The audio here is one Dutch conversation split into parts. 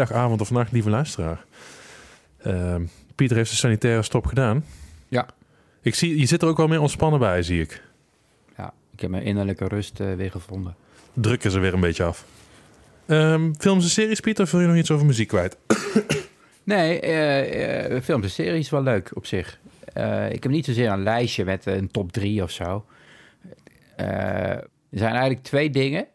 middag, avond of nacht, lieve luisteraar. Ehm, Pieter heeft de sanitaire stop gedaan. Ja. Ik zie, je zit er ook wel meer ontspannen bij, zie ik. Ja, ik heb mijn innerlijke rust eh, weer gevonden. Druk is er weer een beetje af. Ehm, films en series, Pieter, of wil je nog iets over muziek kwijt? Nee, eh, films en series wel leuk op zich. Ik heb niet zozeer een lijstje met een top drie of zo. Er zijn eigenlijk twee dingen.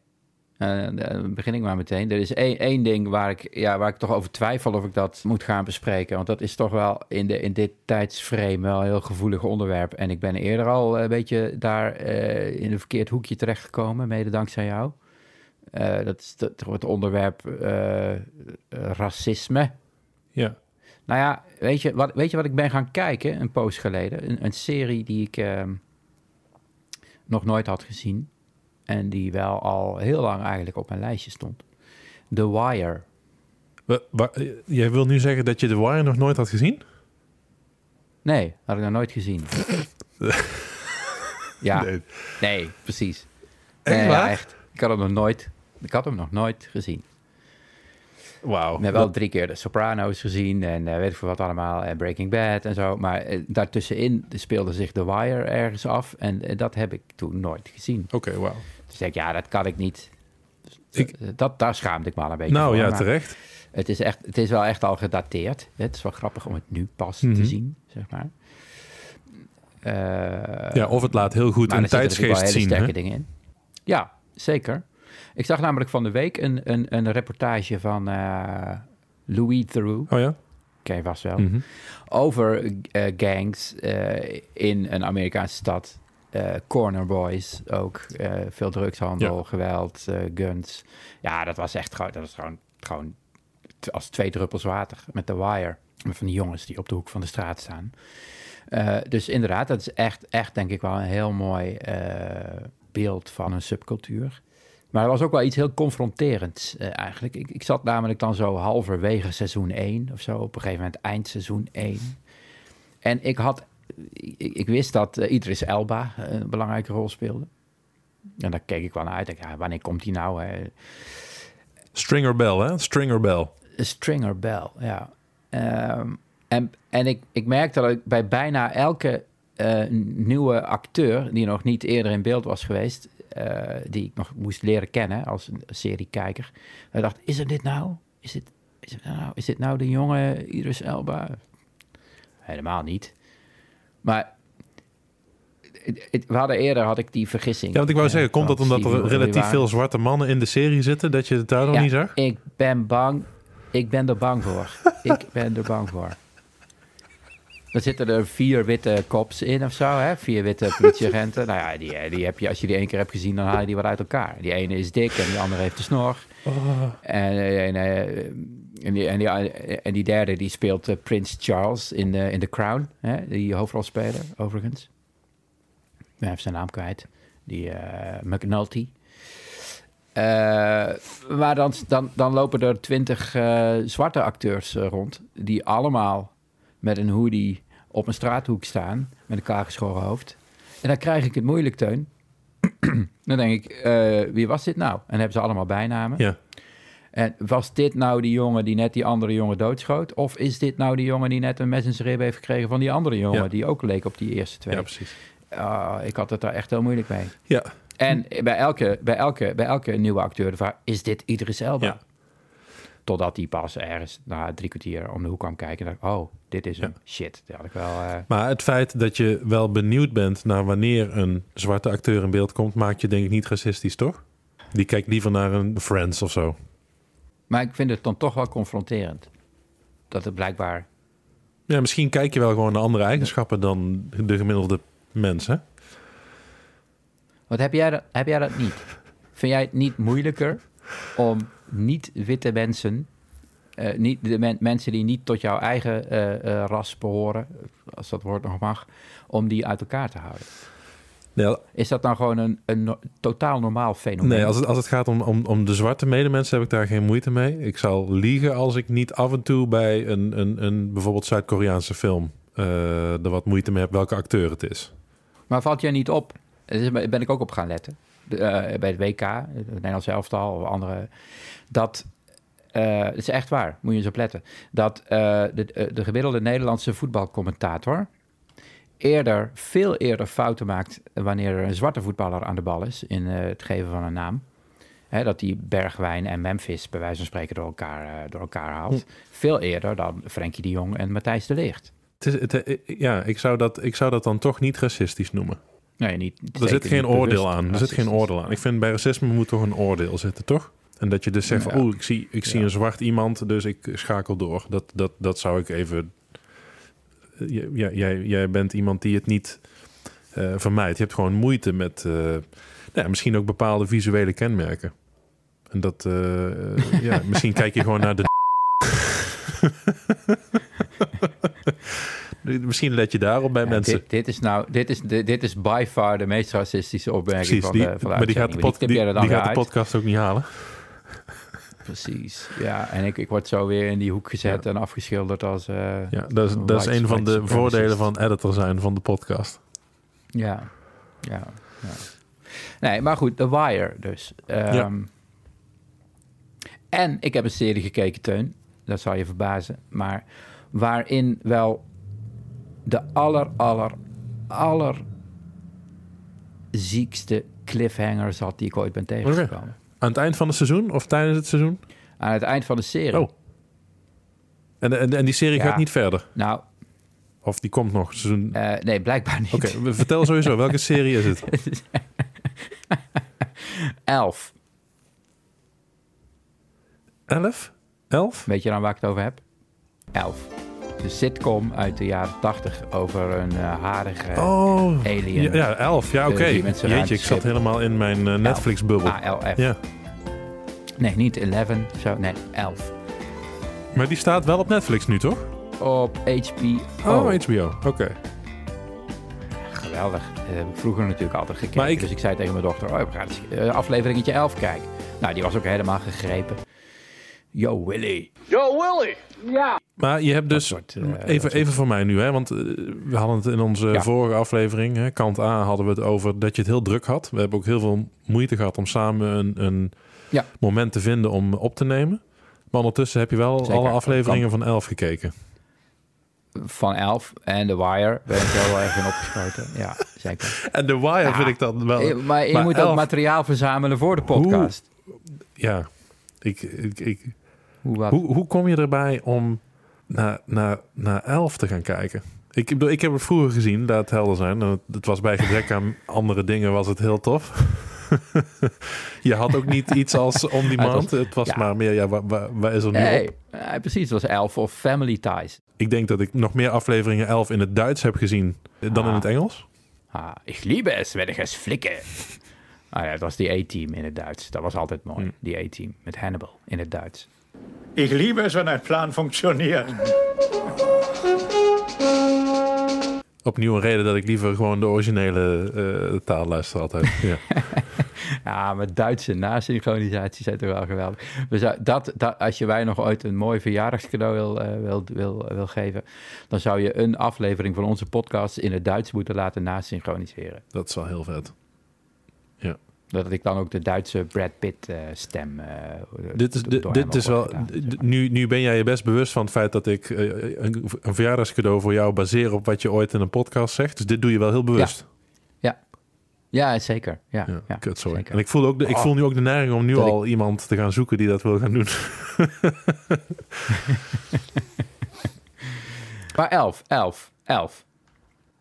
Dan begin ik maar meteen. Er is één, één ding waar ik, ja, waar ik toch over twijfel of ik dat moet gaan bespreken. Want dat is toch wel in, de, in dit tijdsframe wel een heel gevoelig onderwerp. En ik ben eerder al een beetje daar eh, in een verkeerd hoekje terechtgekomen, mede dankzij jou. Eh, dat is het, het onderwerp racisme. Ja. Nou ja, weet je, wat, weet je wat ik ben gaan kijken een poos geleden? Een, een serie die ik ehm, nog nooit had gezien. En die wel al heel lang eigenlijk op mijn lijstje stond. The Wire. Wa- wa- jij wil nu zeggen dat je The Wire nog nooit had gezien? Nee, had ik nog nooit gezien. ja, Nee. nee, precies. Echt Nee, ja, waar? echt. Ik had hem nog nooit, ik had hem nog nooit gezien. Wauw. Ik heb wel drie keer de Sopranos gezien en eh, weet ik veel wat allemaal. En Breaking Bad en zo. Maar eh, daartussenin speelde zich The Wire ergens af. En eh, dat heb ik toen nooit gezien. Oké, wauw. Dus ik, ja, dat kan ik niet. Ik- Eh, Dat, daar schaamde ik me al een beetje Nou voor. ja, terecht. Het is, echt, het is wel echt al gedateerd. Het is wel grappig om het nu pas Mhm. te zien, zeg maar. Ja, of het laat heel goed een tijdsgeest zien. sterke Hè? dingen in. Ja, zeker. Ik zag namelijk van de week een, een, een reportage van eh, Louis Theroux. Oh ja? Ken je vast wel. Mhm. Over eh, gangs eh, in een Amerikaanse stad. Eh, corner boys ook. eh, veel drugshandel, Ja. geweld, guns. Ja, dat was echt gewoon, dat was gewoon, gewoon als twee druppels water met de wire. Met van die jongens die op de hoek van de straat staan. Eh, dus inderdaad, dat is echt, echt denk ik wel een heel mooi eh, beeld van een subcultuur. Maar er was ook wel iets heel confronterends eh, eigenlijk. Ik, ik zat namelijk dan zo halverwege seizoen 1 of zo. Op een gegeven moment eind seizoen 1. En ik had... Ik, ik wist dat eh, Idris Elba eh, een belangrijke rol speelde. En daar keek ik wel naar uit. Ik, ja, wanneer komt hij nou? Hè? Stringer Bell, hè? Stringer Bell. Stringer Bell, ja. Ehm, en en ik, ik merkte dat ik bij bijna elke nieuwe acteur... die nog niet eerder in beeld was geweest... eh, die ik nog moest leren kennen als een seriekijker... ik dacht, is het dit nou? Is dit, is het nou? Is dit nou de jonge Idris Elba? Helemaal niet. Maar... We hadden eerder had ik die vergissing. Ja, want ik wou eh, zeggen, komt dat omdat er relatief veel zwarte mannen in de serie zitten, dat je het daar nog Ja, niet zag? Ik ben bang. Ik ben er bang voor. ik ben er bang voor. Er zitten er vier witte cops in of zo, hè? Vier witte politieagenten. nou ja, die, die heb je, als je die één keer hebt gezien, dan haal je die wat uit elkaar. Die ene is dik en die andere heeft de snor. En, eh, en, eh, en, die, en, die, en die derde, die speelt eh, Prins Charles in, de in The Crown. Hè? Die hoofdrolspeler, overigens. Ben even zijn naam kwijt. Die eh, McNulty. Maar dan, dan, dan lopen er twintig zwarte acteurs rond... die allemaal met een hoodie op een straathoek staan... met een klaargeschoren hoofd. En dan krijg ik het moeilijk, Teun. dan denk ik, eh, wie was dit nou? En hebben ze allemaal bijnamen. Ja. En was dit nou die jongen die net die andere jongen doodschoot? Of is dit nou die jongen die net een mes in zijn rib heeft gekregen... van die andere jongen Ja. die ook leek op die eerste twee? ja, precies. Ah, ik had het daar echt heel moeilijk mee. Ja, En bij elke, bij elke, bij elke nieuwe acteur de vraag, is dit Idris Elba? Ja. Totdat hij pas ergens na drie kwartier om de hoek kwam kijken. En dacht, oh, dit is hem. Shit, dat had ik wel... eh, maar het feit dat je wel benieuwd bent naar wanneer een zwarte acteur in beeld komt, maakt je denk ik niet racistisch, toch? Die kijkt liever naar een Friends of zo. Maar ik vind het dan toch wel confronterend. Dat het blijkbaar... Ja, misschien kijk je wel gewoon naar andere eigenschappen dan de gemiddelde mens, hè? Wat heb jij dat, heb jij dat niet? Vind jij het niet moeilijker om niet-witte mensen, eh, niet, de men- mensen die niet tot jouw eigen eh, eh, ras behoren, als dat woord nog mag, om die uit elkaar te houden? Nee, Is dat dan gewoon een, een no- totaal normaal fenomeen? nee als, het, als het gaat om, om, om de zwarte medemensen heb ik daar geen moeite mee. Ik zal liegen als ik niet af en toe bij een, een, een bijvoorbeeld Zuid-Koreaanse film er wat moeite mee heb welke acteur het is. Maar valt jij niet op? Daar ben ik ook op gaan letten. Eh, bij het WK, het Nederlands elftal of andere. Dat, eh het is echt waar, moet je eens op letten. Dat eh, de, de gemiddelde Nederlandse voetbalcommentator eerder, veel eerder fouten maakt wanneer er een zwarte voetballer aan de bal is in het geven van een naam. Hè, dat die Bergwijn en Memphis bij wijze van spreken door elkaar, door elkaar haalt. Veel eerder dan Frenkie de Jong en Matthijs de Ligt. Het is, het, ja, ik zou, dat, ik zou dat dan toch niet racistisch noemen. Nee, niet, Er zit geen oordeel aan. Er zit geen oordeel aan. Ik vind bij racisme moet toch een oordeel zitten, toch? En dat je dus zegt van, oeh, ik zie, ik zie een zwart iemand, dus ik schakel door. Dat, dat, dat zou ik even... Ja, jij, jij bent iemand die het niet eh vermijdt. Je hebt gewoon moeite met eh, nou ja, misschien ook bepaalde visuele kenmerken. En dat, eh, ja, misschien kijk je gewoon naar de... misschien let je daarop bij Ja, mensen. Dit, dit is nou, dit is, dit, dit is by far de meest racistische opmerking Precies, van die, de, van de maar die gaat, de, pod- die, die podcast ook niet halen. Precies, ja. En ik, ik word zo weer in die hoek gezet en afgeschilderd als... eh, Ja, dat is, Een dat is een van de voordelen van editor zijn van de podcast. ja, ja, ja. Nee, maar goed, The Wire dus. Ehm, Ja. En ik heb een serie gekeken, Teun. Dat zal je verbazen. Maar waarin wel de aller, aller, aller ziekste cliffhanger zat die ik ooit ben tegengekomen. Aan het eind van het seizoen of tijdens het seizoen? Aan het eind van de serie. Oh. En, en, en die serie Ja. gaat niet verder? Nou, Of die komt nog? Seizoen... eh, nee, blijkbaar niet. Oké, vertel sowieso. Welke serie is het? Elf. 11? 11? Weet je dan waar ik het over heb? Elf. De sitcom uit de jaren tachtig over een eh, harige Oh. alien. Ja, ja 11. Ja, oké. Eh, zijn Jeetje, ik zat helemaal in mijn eh, Netflix-bubbel. ALF. Ja. Nee, niet 11. Zo, nee, 11. Maar die staat wel op Netflix nu, toch? Op HBO. Oh, HBO. Oké. Geweldig. Dat heb ik vroeger natuurlijk altijd gekeken. Maar ik- Dus ik zei tegen mijn dochter, oh, we gaan eh, afleveringetje 11 kijken. Nou, die was ook helemaal gegrepen. Yo, Willy. Maar je hebt dus... soort, eh, even, even voor mij nu, hè? Want eh, we hadden het in onze Ja. vorige aflevering, hè, kant A, hadden we het over dat je het heel druk had. We hebben ook heel veel moeite gehad om samen een, een Ja. moment te vinden om op te nemen. Maar ondertussen heb je wel Zeker. alle afleveringen van 11 gekeken. Van 11 en The Wire ben ik heel erg in opgeschoten. Ja, zeker. En The Wire Ja. vind ik dan wel... Eh, Maar je Maar moet 11 ook materiaal verzamelen voor de podcast. Ja, ik, ik, ik, Hoe, wat? hoe, hoe kom je erbij om naar, naar, naar 11 te gaan kijken? Ik, bedoel, ik heb het vroeger gezien, laat het helder zijn. En Het, het was bij gebrek aan andere dingen was het heel tof. je had ook niet iets als on demand. Het was, ja. maar meer, ja, waar, waar, waar is er nu Nee, op? eh, precies. Het was 11 of Family Ties. Ik denk dat ik nog meer afleveringen 11 in het Duits heb gezien dan in Ah. het Engels. Ah, ik liebe es, wenn ich es flikke. Ah ja, dat was die A-team in het Duits. Dat was altijd mooi, Hm. die A-team met Hannibal in het Duits. Ich liebe es, wenn ein Plan funktioniert. Opnieuw een reden dat ik liever gewoon de originele eh, taal luister altijd. Ja. Ja, maar Duitse nasynchronisaties zijn toch wel geweldig. We zou, dat, dat, als je wij nog ooit een mooi verjaardagscadeau wil, eh, wil, wil, wil geven, dan zou je een aflevering van onze podcast in het Duits moeten laten nasynchroniseren. Dat is wel heel vet. Dat ik dan ook de Duitse Brad Pitt eh, stem. eh, Dit is, dit, is wel. gedaan, zeg d- maar. nu, nu ben jij je best bewust van het feit dat ik eh, een, een verjaardagscadeau voor jou baseer op wat je ooit in een podcast zegt. Dus dit doe je wel heel bewust. Ja, zeker. Ja, Ja, ja, kut, sorry. zeker. En ik voel, ook de, ik Oh. voel nu ook de neiging om nu Dat ik- al iemand te gaan zoeken die dat wil gaan doen. Maar elf, elf, elf.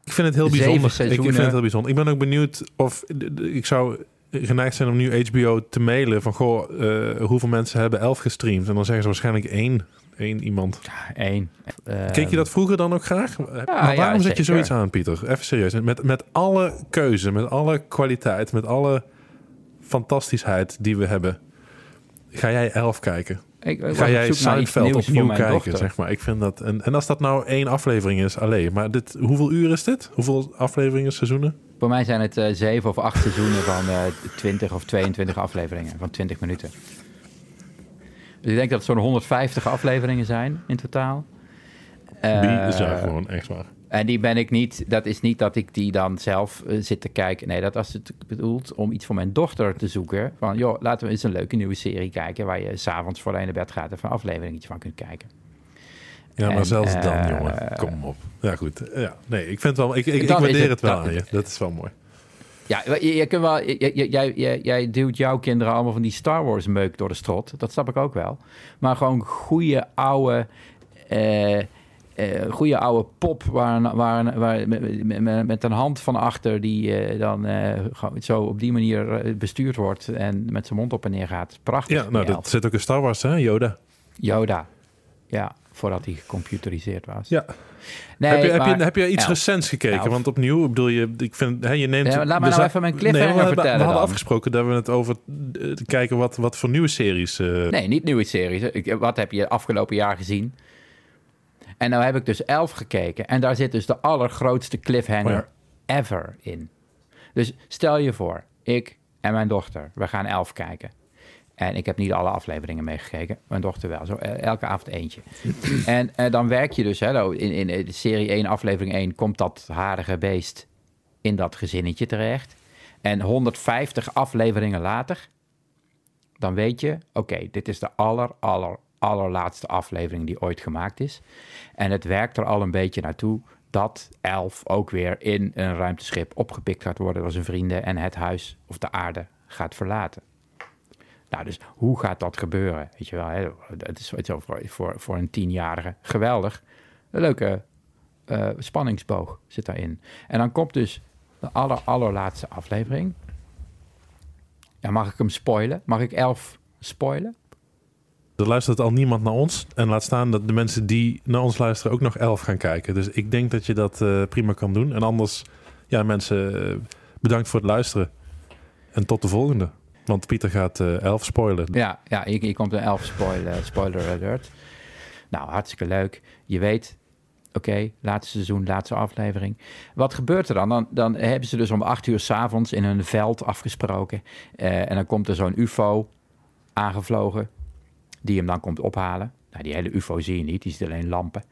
Ik vind het heel bijzonder. Ik, ik vind het heel bijzonder. Ik ben ook benieuwd of ik zou geneigd zijn om nu HBO te mailen van goh, eh, hoeveel mensen hebben elf gestreamd? En dan zeggen ze waarschijnlijk één. Eén iemand. Eén. Eh, Keek je dat vroeger dan ook graag? maar ja, waarom zet je zoiets aan, Pieter? Even serieus. Met, met alle keuze, met alle kwaliteit, met alle fantastischheid die we hebben. Ga jij elf kijken? Ik, Ga jij Seinfeld opnieuw kijken, dochter. zeg maar? Ik vind dat... En, en als dat nou één aflevering is, alleen. Maar dit, hoeveel uur is dit? Hoeveel afleveringen, seizoenen? Voor mij zijn het eh, zeven of acht seizoenen van eh 20 of 22 afleveringen van 20 minuten. Dus ik denk dat het zo'n 150 afleveringen zijn in totaal. Eh, Die is ja gewoon echt waar. En die ben ik niet, dat is niet dat ik die dan zelf eh, zit te kijken. Nee, dat was het bedoeld om iets voor mijn dochter te zoeken. Van, joh, laten we eens een leuke nieuwe serie kijken... waar je s'avonds voor je naar bed gaat en een afleveringetje van kunt kijken. Ja, maar En, zelfs dan, eh, jongen. Kom op. Ja, goed. Ja, nee, ik vind wel... Ik, ik, waardeer het- het wel aan je. Dat is wel mooi. Ja, je, je kunt wel, jij, jij, jij duwt jouw kinderen allemaal van die Star Wars meuk door de strot. Dat snap ik ook wel. Maar gewoon goede oude, eh, goede oude pop waar, waar, waar, met, met, met een hand van achter die eh, dan zo op die manier bestuurd wordt en met zijn mond op en neer gaat. Prachtig. Ja, nou, dat zit ook in Star Wars, hè? Yoda. Yoda. Ja, voordat hij gecomputeriseerd was. Ja. Nee, heb, je, heb, je, maar- heb je iets elf. recents gekeken? Elf. Want opnieuw, ik bedoel je, ik vind, hè, je neemt... Laat me nou even mijn Nee, cliffhanger we, vertellen We hadden dan. afgesproken dat we het over eh, te kijken wat, wat voor nieuwe series... eh, Nee, niet nieuwe series. Ik- Wat heb je afgelopen jaar gezien? En nou heb ik dus elf gekeken. En daar zit dus de allergrootste cliffhanger Oh ever in. Dus stel je voor, ik en mijn dochter, we gaan elf kijken. En ik heb niet alle afleveringen meegekeken. Mijn dochter wel. Zo eh, elke avond eentje. en eh, dan werk je dus, hè, nou, in, in eh, serie 1, aflevering 1, komt dat harige beest in dat gezinnetje terecht. En 150 afleveringen later, dan weet je, oké, dit is de aller, aller, allerlaatste aflevering die ooit gemaakt is. En het werkt er al een beetje naartoe dat Elf ook weer in een ruimteschip opgepikt gaat worden door zijn vrienden en het huis of de aarde gaat verlaten. Dus hoe gaat dat gebeuren? Weet je wel, hè? is voor, voor, voor een tienjarige geweldig. Een leuke eh, spanningsboog zit daarin. En dan komt dus de aller, allerlaatste aflevering. Mag ik hem spoilen? Mag ik elf spoilen? Er luistert al niemand naar ons. En laat staan dat de mensen die naar ons luisteren ook nog elf gaan kijken. Dus ik denk dat je dat eh, prima kan doen. En anders, ja mensen, eh, bedankt voor het luisteren. En tot de volgende. Want Pieter gaat eh, elf spoilen. Ja, ja hier, komt een elf spoiler, spoiler alert. Nou, hartstikke leuk. Je weet, oké, laatste seizoen, laatste aflevering. Wat gebeurt er dan? Dan, dan hebben ze dus om acht uur s'avonds in een veld afgesproken. Eh, en dan komt er zo'n ufo aangevlogen, die hem dan komt ophalen. Nou, die hele ufo zie je niet, die ziet alleen lampen.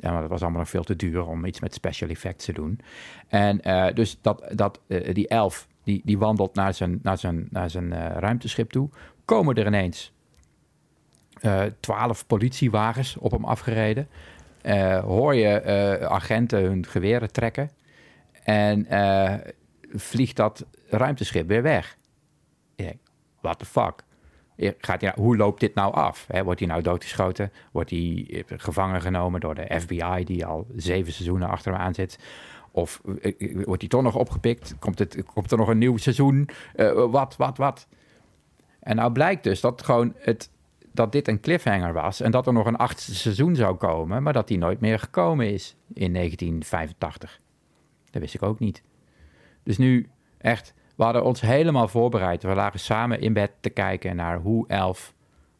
Maar dat was allemaal nog veel te duur om iets met special effects te doen. En eh, dus dat, dat, eh, die elf, die, die wandelt naar zijn, naar zijn, naar zijn eh, ruimteschip toe. Komen er ineens eh, twaalf politiewagens op hem afgereden. Eh, hoor je agenten hun geweren trekken. En vliegt dat ruimteschip weer weg. Ik what the fuck? Gaat hij, nou- hoe loopt dit nou af? Wordt hij nou doodgeschoten? Wordt hij gevangen genomen door de FBI, die al zeven seizoenen achter hem aan zit? Of eh, eh, wordt hij toch nog opgepikt? Komt, het, komt er nog een nieuw seizoen? Eh, wat, wat, wat? En nou blijkt dus dat, gewoon het, dat dit een cliffhanger was... en dat er nog een achtste seizoen zou komen... maar dat die nooit meer gekomen is in 1985. Dat wist ik ook niet. Dus nu echt, we hadden ons helemaal voorbereid. We lagen samen in bed te kijken naar hoe elf,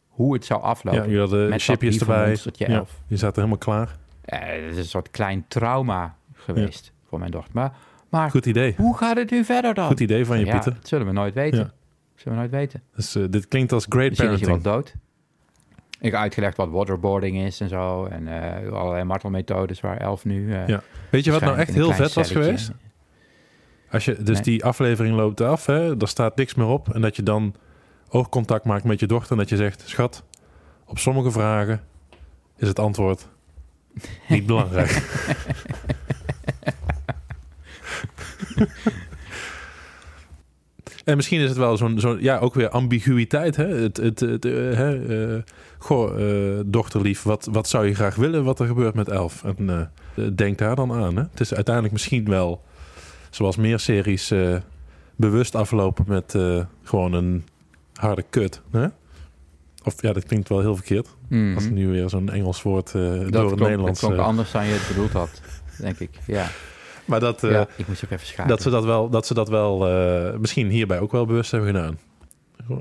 hoe het zou aflopen. Ja, je had de chipjes erbij. Ja, je zat er helemaal klaar. Het is een soort klein trauma geweest voor mijn dochter. Maar, maar Goed idee. hoe gaat het nu verder dan? Goed idee van je, Ja, Pieter. dat zullen we nooit weten. Ja. Zullen we nooit weten. Dus, eh, dit klinkt als great Misschien is hij wel parenting. dood. Ik heb uitgelegd wat waterboarding is en zo. En eh, allerlei martelmethodes waar elf nu... eh, Ja. Weet je wat nou echt heel vet was geweest? Als je, dus Nee. die aflevering loopt af, hè, er staat niks meer op. En dat je dan oogcontact maakt met je dochter. En dat je zegt, schat, op sommige vragen is het antwoord niet belangrijk. en misschien is het wel zo'n, ja, ook weer ambiguïteit. Hè? Het, het, het, eh, hè, goh, eh, dochterlief, wat, wat zou je graag willen wat er gebeurt met Elf? En denk daar dan aan. Hè? Het is uiteindelijk misschien wel, zoals meer series, bewust aflopen met gewoon een harde kut. Hè? Of ja, dat klinkt wel heel verkeerd. Mhm. Als nu weer zo'n Engels woord door het Nederlands... dat klonk anders dan je het bedoeld had, denk ik. Ja, maar dat, eh, ja ik moest ook even schakelen. dat ze dat wel, dat ze dat wel eh, misschien hierbij ook wel bewust hebben gedaan.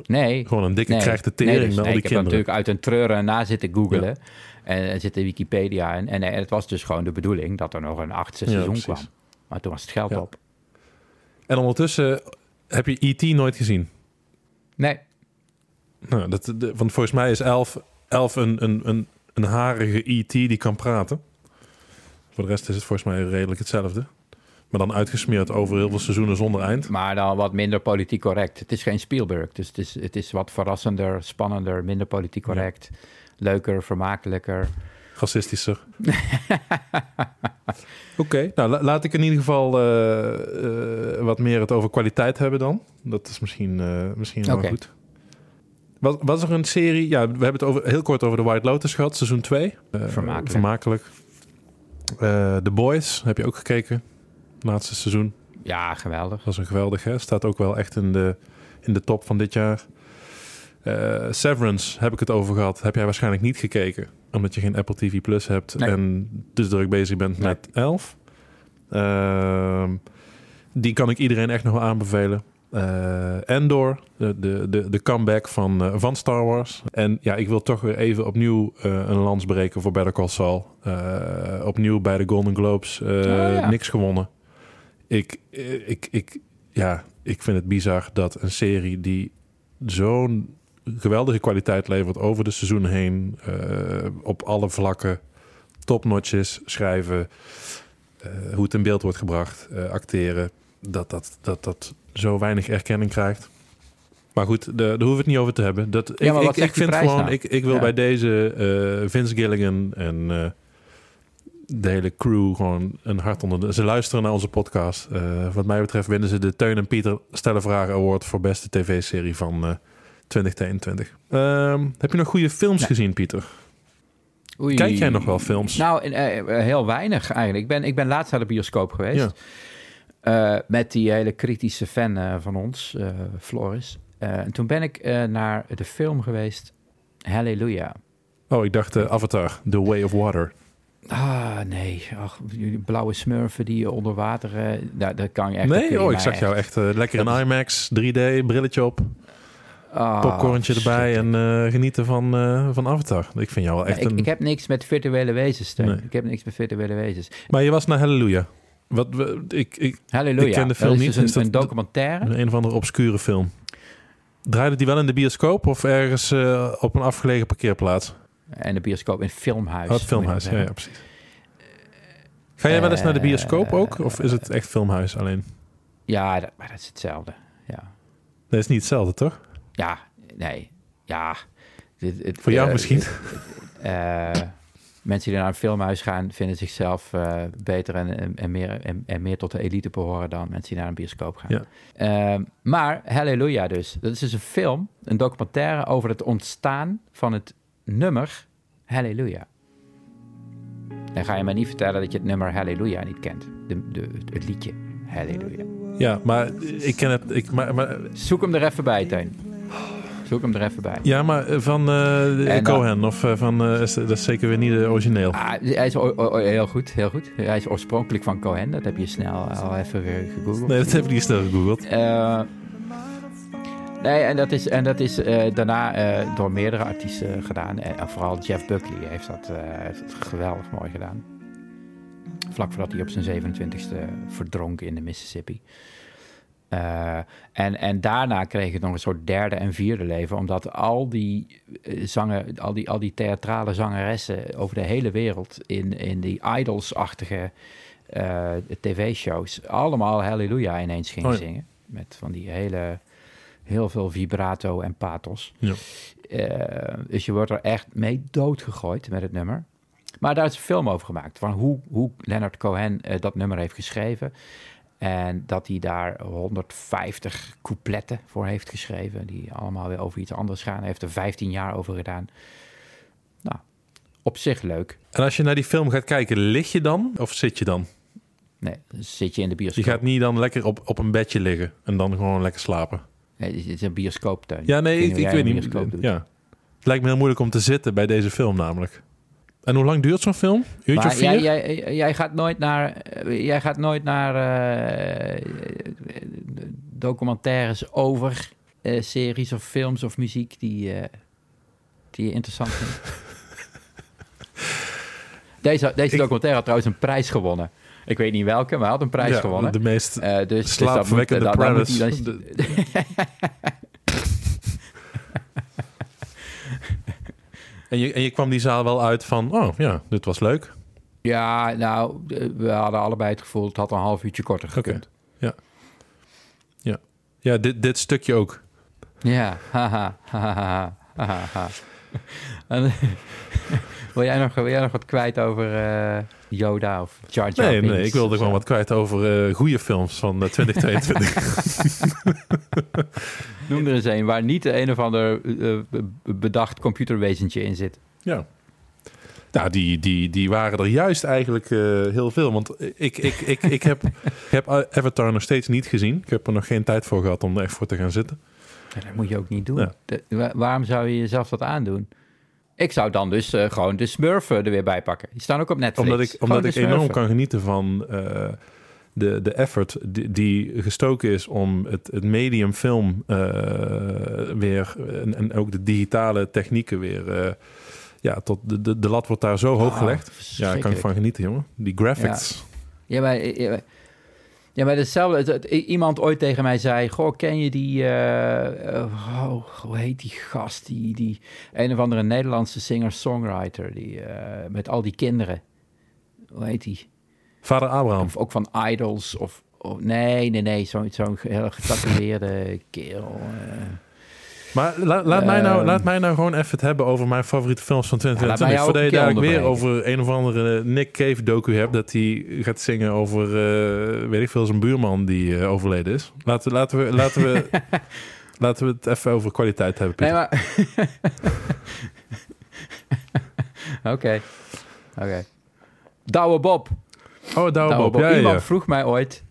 nee, Gewoon een dikke nee. krijgt de Nee, tering dus, met nee, al ik die heb kinderen. natuurlijk uit een treuren na zitten googelen. En er zit in Wikipedia. En, en, en het was dus gewoon de bedoeling dat er nog een achtste seizoen kwam. Maar toen was het geld op. En ondertussen heb je E.T. nooit gezien. Nee, Nou, dat, de, want volgens mij is Elf, Elf een, een, een, een harige E.T. die kan praten. Voor de rest is het volgens mij redelijk hetzelfde. Maar dan uitgesmeerd over heel veel seizoenen zonder eind. maar dan wat minder politiek correct. Het is geen Spielberg. Dus het is, het is wat verrassender, spannender, minder politiek correct. Leuker, vermakelijker. Racistischer. Oké, nou la- laat ik in ieder geval eh, eh, wat meer het over kwaliteit hebben dan. Dat is misschien, eh, misschien wel goed. Was, was er een serie... Ja, we hebben het over, heel kort over The White Lotus gehad, seizoen 2. Vermakelijk. vermakelijk. Eh, The Boys heb je ook gekeken. Laatste seizoen. Ja, geweldig. Dat was een geweldig, hè? Staat ook wel echt in de, in de top van dit jaar. Eh, Severance heb ik het over gehad. Heb jij waarschijnlijk niet gekeken. Omdat je geen Apple TV Plus hebt. Nee. En dus druk bezig bent Nee. met Elf. Ehm, die kan ik iedereen echt nog wel aanbevelen. Eh, Endor, de, de, de, de comeback van, eh, van Star Wars. En ja, ik wil toch weer even opnieuw eh, een lans breken voor Better Call Saul. Opnieuw bij de Golden Globes. Oh, ja. Niks gewonnen. Ik, ik, ik, ja, ik vind het bizar dat een serie die zo'n geweldige kwaliteit levert over de seizoenen heen, op alle vlakken, topnotch is, schrijven, hoe het in beeld wordt gebracht, acteren, dat dat, dat dat zo weinig erkenning krijgt. Maar goed, daar hoeven we het niet over te hebben. Dat, ik, ik, ik vind gewoon, nou? ik, ik wil Ja. bij deze eh, Vince Gilligan en eh, de hele crew gewoon een hart onder de... Ze luisteren naar onze podcast. Eh, wat mij betreft winnen ze de Teun en Pieter Stellen Vragen Award voor beste tv-serie van eh 2022. Ehm, heb je nog goede films Nee. gezien, Pieter? Oei. Kijk jij nog wel films? Nou, heel weinig eigenlijk. Ik ben, ik ben laatst naar de bioscoop geweest. Ja. Eh, met die hele kritische fan eh, van ons, eh, Floris. En toen ben ik naar de film geweest, Halleluja. Oh, ik dacht Avatar, The Way of Water. Ah, nee. Ach, die blauwe smurfen die onder water... daar, daar kan je echt... nee, oh, ik zag jou echt lekker in Dat IMAX, 3D, brilletje op, Ah, popcornje erbij en genieten van, van Avatar. Ik vind jou wel echt Ja, ik, een... ik heb niks met virtuele wezens. Nee. Ik heb niks met virtuele wezens. Maar je was naar Halleluja. Wat, we- ik, ik, Halleluja. Ik ken de Dat film is niet. dus een, Is dat een de- documentaire. een of andere obscure film. Draaide die wel in de bioscoop of ergens eh, op een afgelegen parkeerplaats? En de bioscoop in het filmhuis. Oh, het filmhuis, moet ja, precies. Ga jij wel eens naar de Eh, bioscoop ook? Of is het echt filmhuis alleen? Ja, dat, maar dat is hetzelfde. Ja, dat is niet hetzelfde, toch? ja nee. Ja. Het- Voor jou eh, misschien? eh, mensen die naar een filmhuis gaan, vinden zichzelf eh, beter en, en, en meer, en, en meer tot de elite behoren dan mensen die naar een bioscoop gaan. Ja. Ehm, maar Halleluja dus. Dat is dus een film, een documentaire over het ontstaan van het nummer Halleluja. Dan ga je mij niet vertellen dat je het nummer Halleluja niet kent. De, de, het liedje Halleluja. Ja, maar ik ken het... Ik, maar, maar, Zoek hem er even bij, Teun. Zoek hem er even bij. ja, maar eh, van dan- Cohen of eh, van... dat is zeker weer niet de origineel. Ah, hij is heel goed, heel goed. Hij is oorspronkelijk van Cohen. Dat heb je snel al even eh, gegoogeld. Nee, dat heb ik niet snel gegoogeld. Nee, en dat is, en dat is daarna door meerdere artiesten gedaan. En, vooral Jeff Buckley heeft dat, heeft het geweldig mooi gedaan. Vlak voordat hij op zijn 27e verdronk in de Mississippi. Eh, en, en daarna kreeg het nog een soort derde en vierde leven, omdat al die eh, zangen, al die, al die theatrale zangeressen over de hele wereld in, in die idols-achtige eh, tv-shows allemaal Halleluja ineens gingen Oh ja. zingen. Met van die hele, heel veel vibrato en pathos. Ja. Dus je wordt er echt mee doodgegooid met het nummer. Maar daar is een film over gemaakt. Van hoe, hoe Leonard Cohen dat nummer heeft geschreven. En dat hij daar 150 coupletten voor heeft geschreven. Die allemaal weer over iets anders gaan. Hij heeft er 15 jaar over gedaan. Nou, op zich leuk. En als je naar die film gaat kijken, lig je dan of zit je dan? Nee, zit je in de Je bioscoop. gaat niet dan lekker op, op een bedje liggen en dan gewoon lekker slapen. Nee, het is een bioscooptuin. Ja, nee, ik, ik weet niet. Ja. Het lijkt me heel moeilijk om te zitten bij deze film namelijk. En hoe lang duurt zo'n film? Uurtje of vier? jij, jij, jij gaat nooit naar, eh, jij gaat nooit naar eh, documentaires over eh, series of films of muziek die, die je interessant vindt. Deze, documentaire had trouwens een prijs gewonnen. Ik weet niet welke, maar hij had een prijs Ja, gewonnen. De meest dus, dus dat moet, slaapverwekkende moet premise. hij dan- De- en, je, en je kwam die zaal wel uit van... Oh ja, dit was leuk. Ja, nou, eh, we hadden allebei het gevoel... het had een half uurtje korter gekund. Ja, dit, dit stukje ook. Ja, haha, haha, haha, haha. Wil, jij nog, wil jij nog wat kwijt over eh, Yoda of Jar Jar Nee, Binks nee, ik wilde gewoon wat kwijt over eh goede films van eh, 2022. Noem er eens een waar niet een of ander eh, be- bedacht computerwezentje in zit. ja. Nou, die, die, die waren er juist eigenlijk eh, heel veel. Want ik, ik, ik, ik, heb, ik heb Avatar nog steeds niet gezien. Ik heb er nog geen tijd voor gehad om er echt voor te gaan zitten. Dat moet je ook niet doen. Ja. De- wa- waarom zou je jezelf dat aandoen? Ik zou dan dus eh, gewoon de Smurfen er weer bij pakken. Die staan ook op Netflix. Omdat ik, Gewoon omdat ik enorm kan genieten van eh, de, de effort die, die gestoken is om het, het medium film eh, weer en, en ook de digitale technieken weer. ja, tot de, de, de lat wordt daar zo hoog Oh, gelegd. Ja, daar kan ik van genieten, jongen. Die graphics. Ja, maar, ja, maar- ja, maar hetzelfde. het- het- iemand ooit tegen mij zei: Goh, ken je die. eh, eh, oh, hoe heet die gast? Die, die een of andere Nederlandse singer-songwriter. Die, eh, met al die kinderen. Hoe heet die? Vader Abraham. Of ook van Idols. Of, nee, nee, nee. Zo'n zo'n heel getatoeëerde kerel. eh. Maar la- laat, mij nou, Ehm. laat mij nou gewoon even het hebben over mijn favoriete films van Ja, laat mij 2022. jou Voordat je keer weer over een of andere Nick Cave docu hebt... dat hij gaat zingen over, eh, weet ik veel, zijn buurman die eh, overleden is. Laten, laten, we, laten, we, laten we het even over kwaliteit hebben, Nee, Pieter. maar. Oké. Oké. Douwe Bob. Oh, Douwe Douwe Bob. Bob. Ja, ja, Iemand ja. vroeg mij ooit.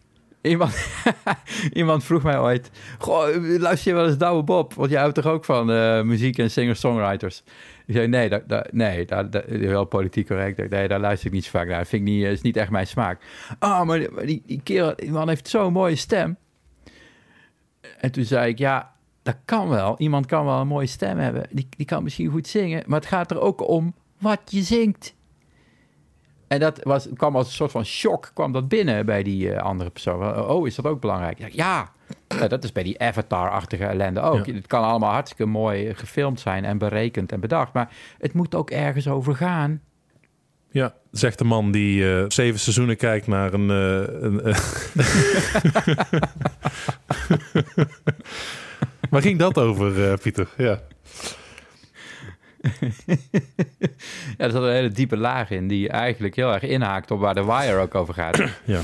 Iemand, iemand vroeg mij ooit. Goh, luister je wel eens Douwe Bob? Want jij houdt toch ook van eh, muziek en singer-songwriters? Ik zei, nee, dat, nee politiek correct. Daar luister ik niet zo vaak naar. Vind niet, is niet echt mijn smaak. Ah, maar die, maar die, die kerel, man heeft zo'n mooie stem. En toen zei ik, ja, dat kan wel. Iemand kan wel een mooie stem hebben. Die, die kan misschien goed zingen. Maar het gaat er ook om wat je zingt. En dat was, kwam als een soort van shock kwam dat binnen bij die eh, andere persoon. Oh, is dat ook belangrijk? Ja. Ja, dat is bij die Avatar-achtige ellende ook. Ja. Het kan allemaal hartstikke mooi gefilmd zijn en berekend en bedacht. Maar het moet ook ergens over gaan. Ja, zegt de man die eh, zeven seizoenen kijkt naar een... eh, een eh, Waar ging dat over, eh, Pieter? Ja. Ja, er zat een hele diepe laag in die eigenlijk heel erg inhaakt op waar de Wire ook over gaat. Ja.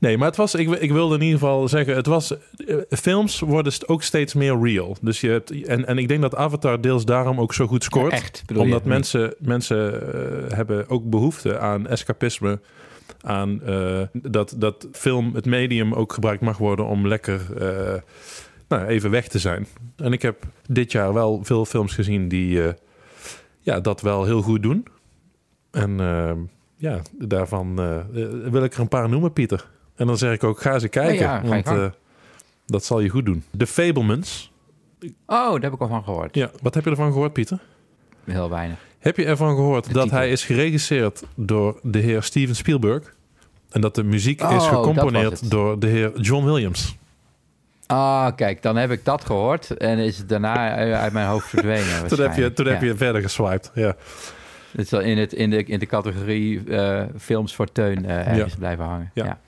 Nee, maar het was, ik, ik wilde in ieder geval zeggen, het was, eh, films worden ook steeds meer real. Dus je hebt, en, en ik denk dat Avatar deels daarom ook zo goed scoort. Echt, je? omdat mensen, mensen eh, hebben ook behoefte aan escapisme. Aan eh, dat, dat film, het medium ook gebruikt mag worden om lekker nou, even weg te zijn. En ik heb dit jaar wel veel films gezien die eh, ja, dat wel heel goed doen. En eh, ja, daarvan eh, wil ik er een paar noemen, Pieter. En dan zeg ik ook, ga ze kijken. Ja, ja, want dat zal je goed doen. The Fablemans. Oh, daar heb ik al van gehoord. Ja, wat heb je ervan gehoord, Pieter? Heel weinig. Heb je ervan gehoord De dat titel. hij is geregisseerd door de heer Steven Spielberg? En dat de muziek Oh, is was gecomponeerd door de heer John Williams. Ah, kijk, dan heb ik dat gehoord en is het daarna uit mijn hoofd verdwenen. Toen heb je, toen heb je verder geswiped. Ja. Het is in, het, in, de, in de categorie eh, films voor Teun eh, ergens blijven hangen. Ja. Ja.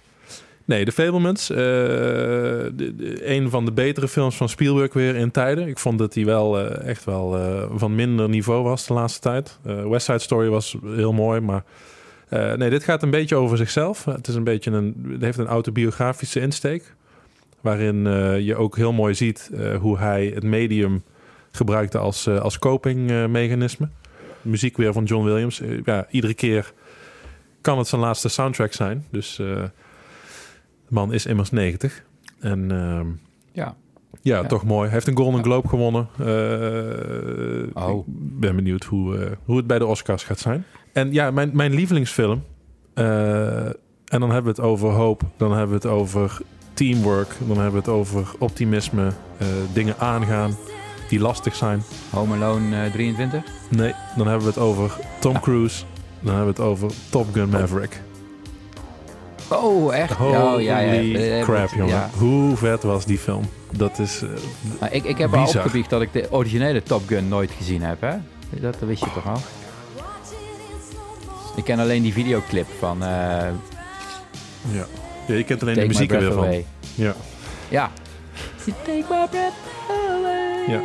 Nee, The Fablemans. eh, de, de- een van de betere films van Spielberg weer in tijden. Ik vond dat hij wel echt wel van minder niveau was de laatste tijd. West Side Story was heel mooi, maar... nee, dit gaat een beetje over zichzelf. Het, is een beetje een, het heeft een autobiografische insteek. Waarin eh, je ook heel mooi ziet eh, hoe hij het medium gebruikte als, eh, als copingmechanisme. Muziek weer van John Williams. Ja, iedere keer kan het zijn laatste soundtrack zijn. Dus de man is immers 90. En ehm, ja. Ja, Ja. toch mooi. Hij heeft een Golden Globe gewonnen. Oh. Ik ben benieuwd hoe, hoe het bij de Oscars gaat zijn. En ja, mijn, mijn lievelingsfilm. en dan hebben we het over hoop. Dan hebben we het over teamwork. Dan hebben we het over optimisme. eh, dingen aangaan die lastig zijn. Home Alone eh, 23. Nee, dan hebben we het over Tom Cruise. Dan hebben we het over Top Gun Maverick. Oh, echt? Holy oh, ja, ja. Eh, crap, jongen. ja. Hoe vet was die film? Dat is... eh, Maar ik, ik heb al Bizar. opgebiecht dat ik de originele Top Gun nooit gezien heb, hè? Dat, dat wist je toch al? Ik ken alleen die videoclip van eh ja. Ja, je kent alleen Take de muziek er weer van. Ja. Ja. Take my breath away. Ja.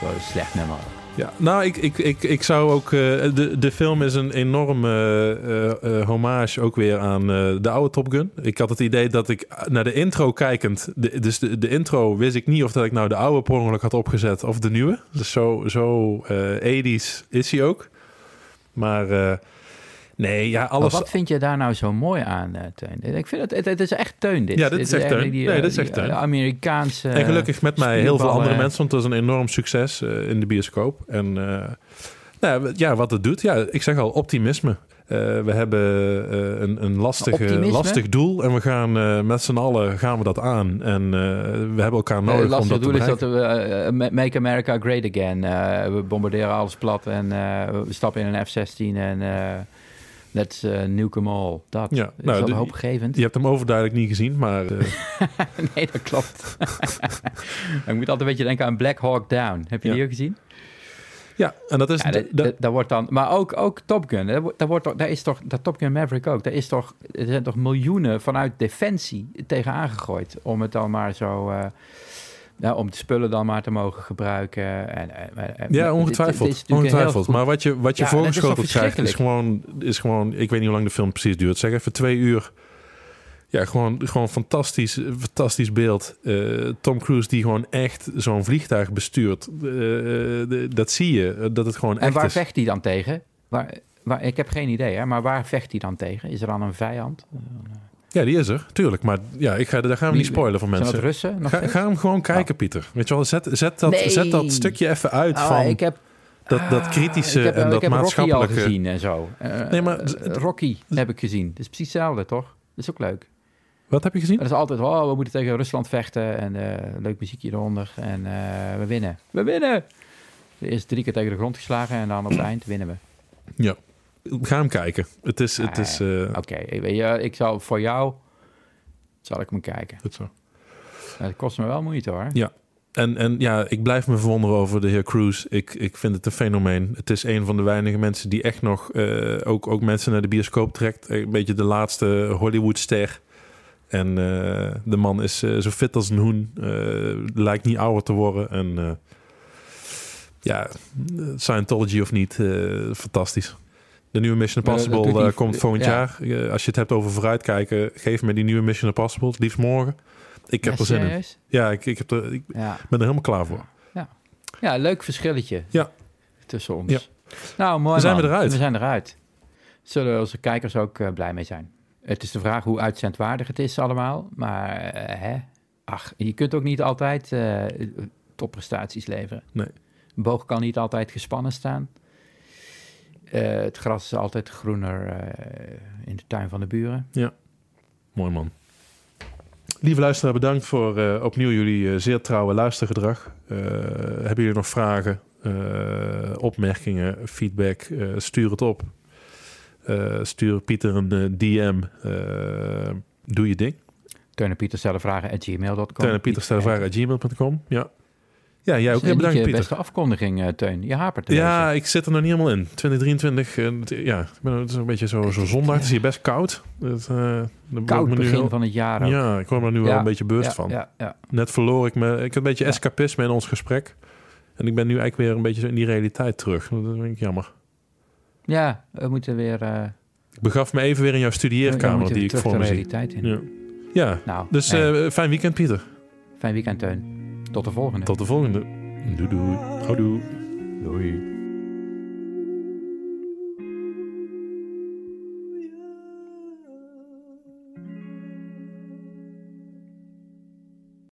Zo een slecht nummer. Ja, nou, ik, ik, ik, ik zou ook... eh, de, de film is een enorme eh, eh, hommage ook weer aan eh, de oude Top Gun. Ik had het idee dat ik naar de intro kijkend... De, dus de, de intro wist ik niet of dat ik nou de oude per ongeluk had opgezet of de nieuwe. Dus zo, zo eh 80s is hij ook. Maar eh, nee, ja, Maar alles... wat vind je daar nou zo mooi aan, eh, Teun? Ik vind het, het, het is echt Teun, dit. Ja, dit is echt Teun. Die, Nee, eh, dit is echt die, Teun. Amerikaanse... En gelukkig met mij heel veel andere mensen, want het was een enorm succes eh, in de bioscoop. En nou, ja, wat het doet, ja, ik zeg al, optimisme. We hebben een, een lastige, Optimisme? lastig doel en we gaan met z'n allen gaan we dat aan. En we hebben elkaar nodig om dat te doel is dat bereiken. we ma- make America great again. We bombarderen alles plat en we stappen in een F-16 en let's eh, nuke them all. Dat Ja, is nou, dat de- hoopgevend. Je hebt hem overduidelijk niet gezien, maar eh, nee, dat klopt. ik moet altijd een beetje denken aan Black Hawk Down. Heb je Ja. die ook gezien? ja, en dat is... Ja, dat, dat- dat- dat wordt dan, maar ook, ook Top Gun. Daar, wordt- daar, daar is toch, dat Top Gun Maverick ook. Daar is toch, er zijn toch miljoenen vanuit Defensie tegenaan gegooid. Om het dan maar zo. eh, ja, om de spullen dan maar te mogen gebruiken. En, en, en- Ja, ongetwijfeld. dit ongetwijfeld. Maar wat je, wat je Ja, dat is voorgeschoteld krijgt, is gewoon, is gewoon... Ik weet niet hoe lang de film precies duurt. Zeg even twee uur. Ja, gewoon, gewoon fantastisch, fantastisch beeld. Eh, Tom Cruise die gewoon echt zo'n vliegtuig bestuurt. Eh, dat zie je, eh, dat het gewoon En echt waar is. vecht hij dan tegen? Waar, waar, ik heb geen idee, hè, maar waar vecht hij dan tegen? Is er dan een vijand? Ja, die is er, tuurlijk. Maar ja, ik ga, daar gaan we niet spoilen voor Zijn dat mensen. Russen? Nog Ga, hem gewoon kijken, Pieter. Weet je wel, zet, zet, dat, Nee. zet dat stukje even uit Ah, van ik heb, dat, dat Ah, kritische ik heb, en ik dat heb Rocky al maatschappelijke... gezien en zo. Eh, Nee, maar- eh, Rocky heb ik gezien. Dat is precies hetzelfde, toch? Dat is ook leuk. Wat heb je gezien? Dat is altijd, oh, we moeten tegen Rusland vechten en eh, leuk muziekje eronder en eh, we winnen. We winnen! Eerst drie keer tegen de grond geslagen en dan op het eind winnen we. Ja. Ga hem kijken. Het is... Het is eh, Oké, ik weet je, ik zal voor jou, zal ik hem kijken. goed zo. Het kost me wel moeite hoor. Ja. En, en ja, ik blijf me verwonderen over de heer Cruise. Ik, ik vind het een fenomeen. Het is een van de weinige mensen die echt nog eh, ook, ook mensen naar de bioscoop trekt. Een beetje de laatste Hollywoodster. En eh, de man is eh, zo fit als een hoen. Eh, lijkt niet ouder te worden. En eh, ja, Scientology of niet, eh, fantastisch. De nieuwe Mission Maar dat- dat Impossible eh, komt volgend ja. jaar. Als je het hebt over vooruitkijken, geef me die nieuwe Mission Impossible. het Liefst morgen. Ik heb Ja, er zin in. Ja, ik, ik, heb er, ik Ja. ben er helemaal klaar voor. ja, leuk verschilletje Ja. tussen ons. Ja. Nou, mooi We zijn man. eruit. We zijn eruit. Zullen onze kijkers ook eh, blij mee zijn. Het is de vraag hoe uitzendwaardig het is allemaal. Maar eh, hè? ach, je kunt ook niet altijd eh, topprestaties leveren. Nee. Een boog kan niet altijd gespannen staan. Eh, het gras is altijd groener eh, in de tuin van de buren. Mooi man. Lieve luisteraar, bedankt voor eh, opnieuw jullie zeer trouwe luistergedrag. Eh, hebben jullie nog vragen, opmerkingen, feedback? Stuur het op. Stuur Pieter een DM. Doe je ding. Teun en Pieter stellen vragen at gmail.com. Teun en Pieter stellen vragen at gmail.com. Ja. Ja, jij ook. Ja, niet bedankt Pieter. beste afkondiging, eh, Teun. Je hapert er Ja, deze. ik zit er nog niet helemaal in. 2023, eh, ja, ik ben, het is een beetje zo, zo zondag. Het is hier best koud. Het, ik Koud begin heel- van het jaar ook. Ja, ik word me nu wel een beetje bewust ja, van. Ja, ja. Net verloor ik me. Ik heb een beetje escapisme in ons gesprek. En ik ben nu eigenlijk weer een beetje in die realiteit terug. Dat vind ik jammer. ja, we moeten weer... Ik begaf me even weer in jouw studeerkamer die ik voor me zie. realiteit in. Ja, ja. Nou, dus fijn weekend Pieter. fijn weekend, Teun. Tot de volgende. Tot de volgende. Doei doei. Houdoe. Doei.